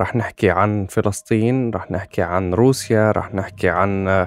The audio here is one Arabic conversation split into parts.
رح نحكي عن فلسطين رح نحكي عن روسيا رح نحكي عن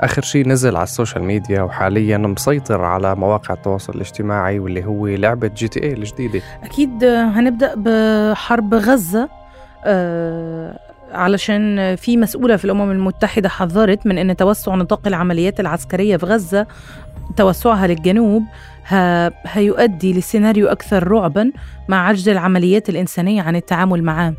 آخر شيء نزل على ال social media وحاليا مسيطر على مواقع التواصل الاجتماعي واللي هو لعبة GTA الجديدة. أكيد هنبدأ بحرب غزة أه علشان في مسؤولة في الأمم المتحدة حذرت من أن توسع نطاق العمليات العسكرية في غزة توسعها للجنوب هيؤدي لسيناريو أكثر رعبا مع عجز العمليات الإنسانية عن التعامل معاه.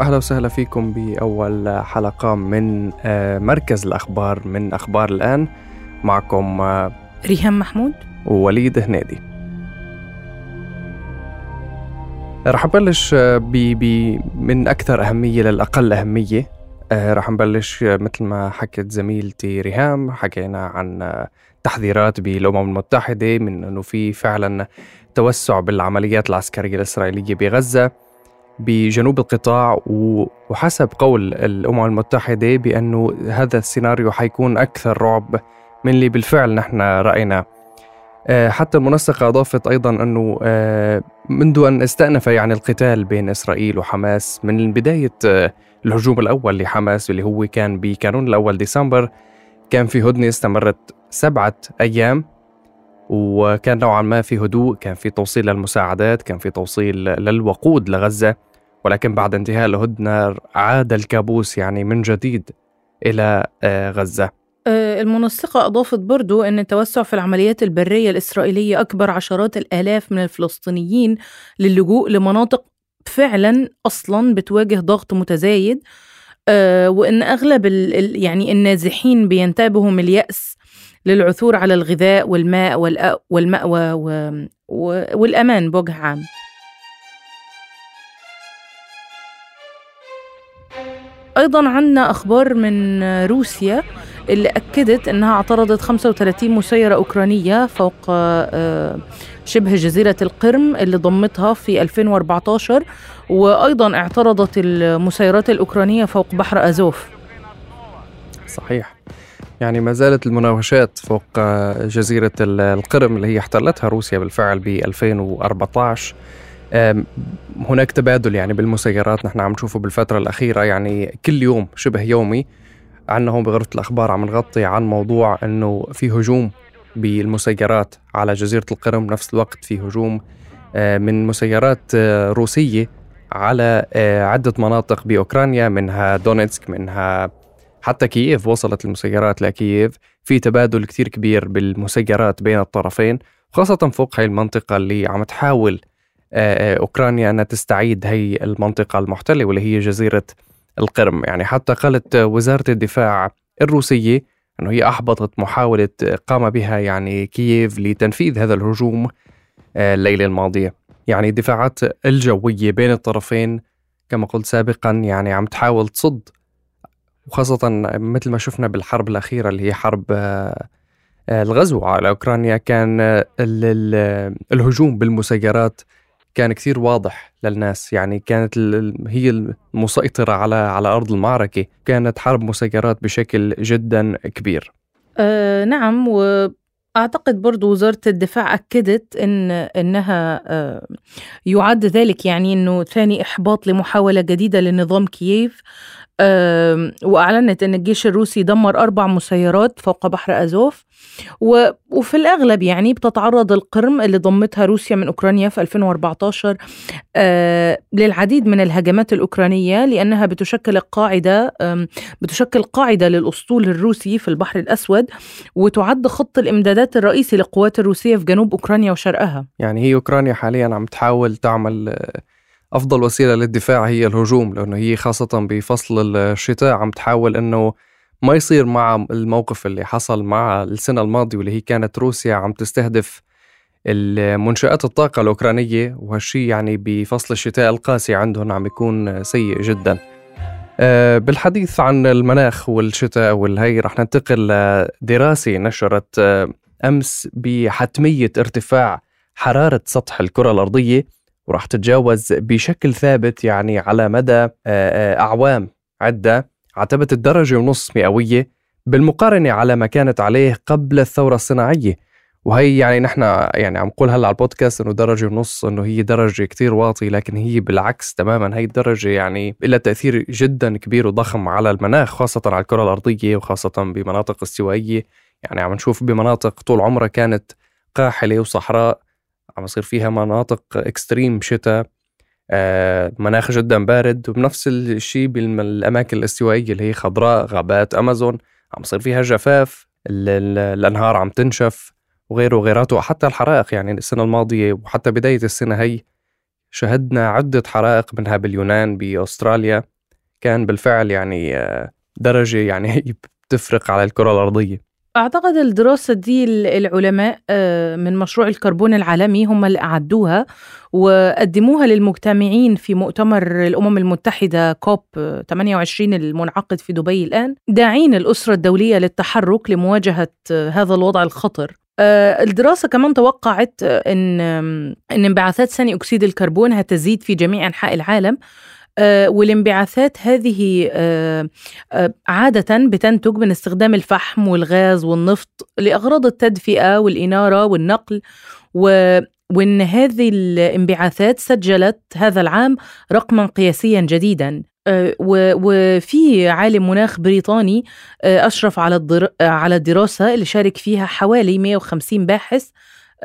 أهلا وسهلا فيكم بأول حلقة من آه، مركز الأخبار من أخبار الآن. معكم آه، ريهام محمود. ووليد هنيدي. رح نبلش آه، من أكثر أهمية للأقل أهمية. رح نبلش مثل ما حكت زميلتي ريهام حكينا عن تحذيرات بالأمم المتحدة من أنه في فعلا توسع بالعمليات العسكرية الإسرائيلية بغزة. بجنوب القطاع وحسب قول الأمم المتحدة بأنه هذا السيناريو حيكون أكثر رعب من اللي بالفعل نحن رأيناه. آه، حتى المنسقة أضافت أيضا أنه آه، منذ أن استأنف يعني القتال بين إسرائيل وحماس من بداية آه، الهجوم الأول لحماس اللي هو كان بكانون الأول ديسمبر كان في هدنة استمرت سبعة أيام. وكان نوعا ما في هدوء كان في توصيل للمساعدات كان في توصيل للوقود لغزة. ولكن بعد انتهاء الهدنة عاد الكابوس يعني من جديد إلى آه، غزة. آه، المنسقة أضافت برضو أن التوسع في العمليات البرية الإسرائيلية أكبر عشرات الآلاف من الفلسطينيين للجوء لمناطق فعلا أصلا بتواجه ضغط متزايد آه، وأن أغلب يعني النازحين بينتابهم اليأس للعثور على الغذاء والماء والمأوى والأمان بوجه عام. أيضا عندنا أخبار من روسيا اللي أكدت أنها اعترضت 35 مسيرة أوكرانية فوق آه، شبه جزيرة القرم اللي ضمتها في 2014 وأيضا اعترضت المسيرات الأوكرانية فوق بحر أزوف. صحيح. يعني ما زالت المناوشات فوق آه، جزيرة القرم اللي هي احتلتها روسيا بالفعل ب 2014 هناك تبادل يعني بالمسيرات نحن عم نشوفه بالفترة الأخيرة. يعني كل يوم شبه يومي عنا هون بغرفة الأخبار عم نغطي عن موضوع أنه في هجوم بالمسيرات على جزيرة القرم. نفس الوقت في هجوم آه، من مسيرات آه، روسية على آه، عدة مناطق بأوكرانيا منها دونيتسك منها حتى كييف وصلت المسيرات لكييف في تبادل كتير كبير بالمسيرات بين الطرفين خاصة فوق هاي المنطقة اللي عم تحاول أوكرانيا أنها تستعيد هي المنطقة المحتلة واللي هي جزيرة القرم. يعني حتى قالت وزارة الدفاع الروسية أنه هي أحبطت محاولة قام بها يعني كييف لتنفيذ هذا الهجوم آه، الليلة الماضية. يعني الدفاعات الجوية بين الطرفين كما قلت سابقا يعني عم تحاول تصد وخاصة مثل ما شفنا بالحرب الأخيرة اللي هي حرب آه، آه، الغزو على أوكرانيا كان الهجوم بالمسيرات كان كثير واضح للناس. يعني كانت هي المسيطرة على على أرض المعركة. كانت حرب مسيرات بشكل جدا كبير. أه نعم. وأعتقد برضو وزارة الدفاع أكدت إن إنها أه يعد ذلك. يعني إنه ثاني إحباط لمحاولة جديدة لنظام كييف. وأعلنت أن الجيش الروسي دمر أربع مسيرات فوق بحر أزوف. وفي الأغلب يعني بتتعرض القرم اللي ضمتها روسيا من أوكرانيا في 2014 آه، للعديد من الهجمات الأوكرانية لأنها بتشكل قاعدة بتشكل قاعدة للأسطول الروسي في البحر الأسود وتعد خط الإمدادات الرئيسي للقوات الروسية في جنوب أوكرانيا وشرقها. يعني هي أوكرانيا حاليا عم تحاول تعمل أفضل وسيلة للدفاع هي الهجوم لأنه هي خاصة بفصل الشتاء عم تحاول إنه ما يصير مع الموقف اللي حصل مع السنة الماضية واللي هي كانت روسيا عم تستهدف المنشآت الطاقة الأوكرانية وهالشي يعني بفصل الشتاء القاسي عندهم عم يكون سيء جدا. آه، بالحديث عن المناخ والشتاء والهي رح ننتقل لدراسة نشرت آه، أمس بحتمية ارتفاع حرارة سطح الكرة الأرضية. وراح تتجاوز بشكل ثابت يعني على مدى آه، آه، أعوام عدة عتبت الدرجة ونص مئوية بالمقارنة على ما كانت عليه قبل الثورة الصناعية. وهي يعني نحن يعني عم نقول هلأ على البودكاست إنه درجة ونص إنه هي درجة كتير واطي لكن هي بالعكس تماما هي الدرجه يعني لها تأثير جدا كبير وضخم على المناخ خاصة على الكرة الأرضية وخاصة بمناطق استوائية. يعني عم نشوف بمناطق طول عمرها كانت قاحلة وصحراء. عم يصير فيها مناطق اكستريم شتاء آه مناخ جدا بارد وبنفس الشيء بالاماكن الاستوائية اللي هي خضراء غابات أمازون عم يصير فيها جفاف الأنهار عم تنشف وغيره وغيراته وحتى الحرائق يعني السنة الماضية وحتى بداية السنة هي شهدنا عدة حرائق منها باليونان بأستراليا كان بالفعل يعني آه، درجة يعني بتفرق على الكرة الأرضية. أعتقد الدراسة دي العلماء آه، من مشروع الكربون العالمي هم اللي أعدوها وقدموها للمجتمعين في مؤتمر الأمم المتحدة كوب 28 المنعقد في دبي الآن داعين الأسرة الدولية للتحرك لمواجهة هذا الوضع الخطر. آه، الدراسة كمان توقعت أن انبعاثات ثاني أكسيد الكربون هتزيد في جميع أنحاء العالم آه، والانبعاثات هذه آه، عادة بتنتج من استخدام الفحم والغاز والنفط لأغراض التدفئة والإنارة والنقل و وإن هذه الانبعاثات سجلت هذا العام رقما قياسيا جديدا. آه، وفي عالم مناخ بريطاني آه، أشرف على على الدراسة اللي شارك فيها حوالي 150 باحث آه،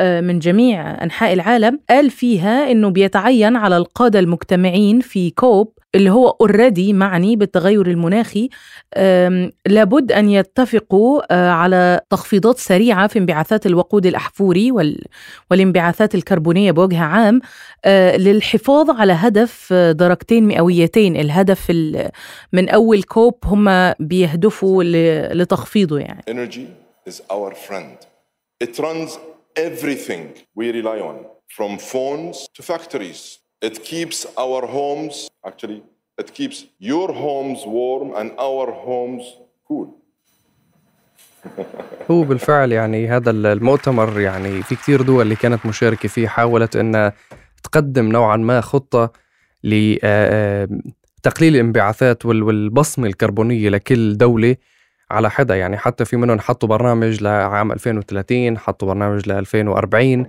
من جميع أنحاء العالم قال فيها أنه بيتعين على القادة المجتمعين في كوب اللي هو اوريدي معني بالتغير المناخي لابد أن يتفقوا آه، على تخفيضات سريعة في انبعاثات الوقود الأحفوري والانبعاثات الكربونية بوجه عام آه، للحفاظ على هدف آه، درجتين مئويتين الهدف من أول كوب هم بيهدفوا لتخفيضه يعني Energy is our friend. It runs everything we rely on from phones to factories It keeps our homes, actually, it keeps your homes warm and our homes cool. هو بالفعل يعني هذا المؤتمر يعني في كثير دول اللي كانت مشاركة فيه حاولت أنها تقدم نوعا ما خطة لتقليل الانبعاثات والبصمة الكربونية لكل دولة على حدة يعني حتى في منهم حطوا برنامج لعام 2030 حطوا برنامج ل 2040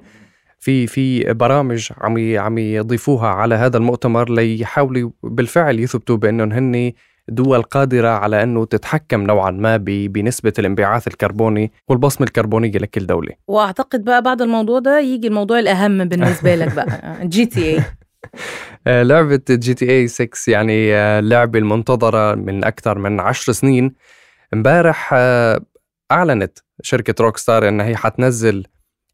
في في برامج عم عم يضيفوها على هذا المؤتمر ليحاولوا بالفعل يثبتوا بأنهم هن دول قادرة على أنه تتحكم نوعا ما بنسبة الانبعاث الكربوني والبصمة الكربونية لكل دولة. وأعتقد بقى بعد الموضوع ده يجي الموضوع الأهم بالنسبة لك بقى GT A لعبة GTA 6 يعني آه، لعبة المنتظرة من أكثر من عشر سنين. امبارح آه، أعلنت شركة Rockstar أنها هي حتنزل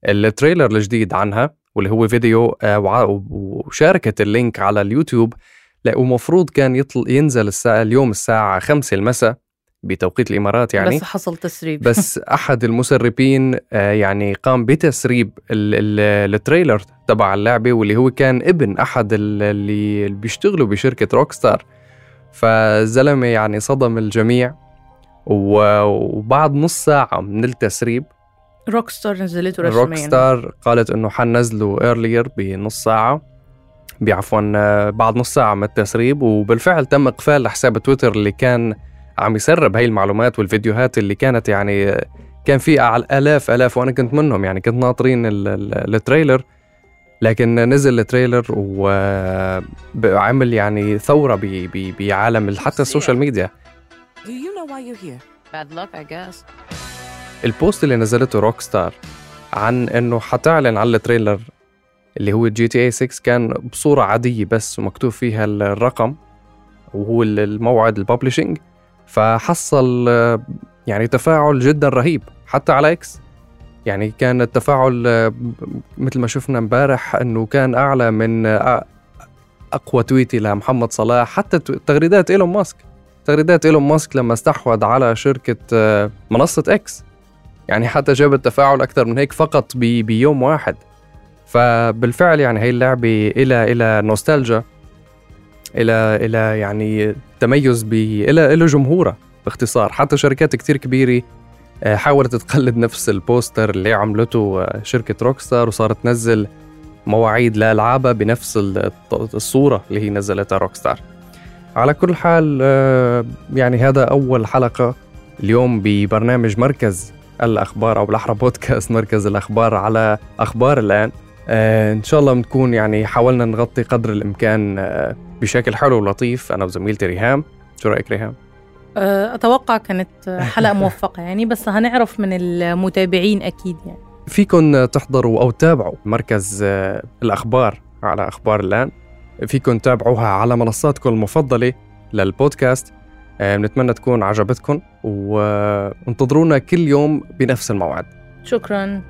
ال trailer الجديد عنها واللي هو فيديو آه، وشاركت ال link على اليوتيوب ومفروض كان يطل ينزل الساعة اليوم الساعة 5 المساء بتوقيت الإمارات يعني. بس حصل تسريب. بس أحد المسربين آه، يعني قام بتسريب ال trailer تبع اللعبة واللي هو كان ابن أحد اللي بيشتغلوا بشركة Rockstar فالزلمه يعني صدم الجميع. وبعد نص ساعة من التسريب Rockstar نزلته رسميا. Rockstar قالت إنه حننزله earlier بنص ساعة. بعفوا بعد نص ساعة من التسريب. وبالفعل تم إقفال حساب تويتر اللي كان عم يسرب هاي المعلومات والفيديوهات اللي كانت يعني كان في آلاف آلاف وأنا كنت منهم يعني كنت ناطرين ال trailer. لكن نزل ال trailer وعمل يعني ثورة بعالم حتى ال social media Do you know why you're here? Bad luck, I guess. ال post اللي نزلته Rockstar عن إنه حتعلن على ال trailer اللي هو GTA 6 كان بصورة عادية بس ومكتوب فيها الرقم وهو الموعد ال publishing فحصل يعني تفاعل جدا رهيب حتى على إكس يعني كان التفاعل مثل ما شفنا امبارح إنه كان أعلى من أقوى tweet لمحمد صلاح حتى تغريدات إيلون ماسك تغريدات إيلون ماسك لما استحوذ على شركة منصة إكس يعني حتى جاب التفاعل أكثر من هيك فقط بي بيوم واحد. فبالفعل يعني هي اللعبة إلى إلى نوستالجيا إلى إلى يعني تميز ب إلى له جمهورها باختصار. حتى شركات كتير كبيرة آه، حاولت تقلد نفس ال poster اللي عملته آه، شركة Rockstar وصارت تنزل مواعيد لألعابها بنفس الصورة اللي هي نزلتها Rockstar. على كل حال آه، يعني هذا أول حلقة اليوم ببرنامج مركز الأخبار أو بالأحرى بودكاست مركز الأخبار على أخبار الآن. آه، إن شاء الله بنكون يعني حاولنا نغطي قدر الإمكان آه، بشكل حلو ولطيف. أنا وزميلتي ريهام. شو رأيك ريهام؟ أتوقع كانت حلقة موفقة يعني بس هنعرف من المتابعين أكيد يعني. فيكن تحضروا أو تتابعوا مركز الأخبار على أخبار الآن. فيكن تتابعوها على منصاتكم المفضلة للبودكاست. بنتمنى تكون عجبتكم وانتظرونا كل يوم بنفس الموعد. شكراً.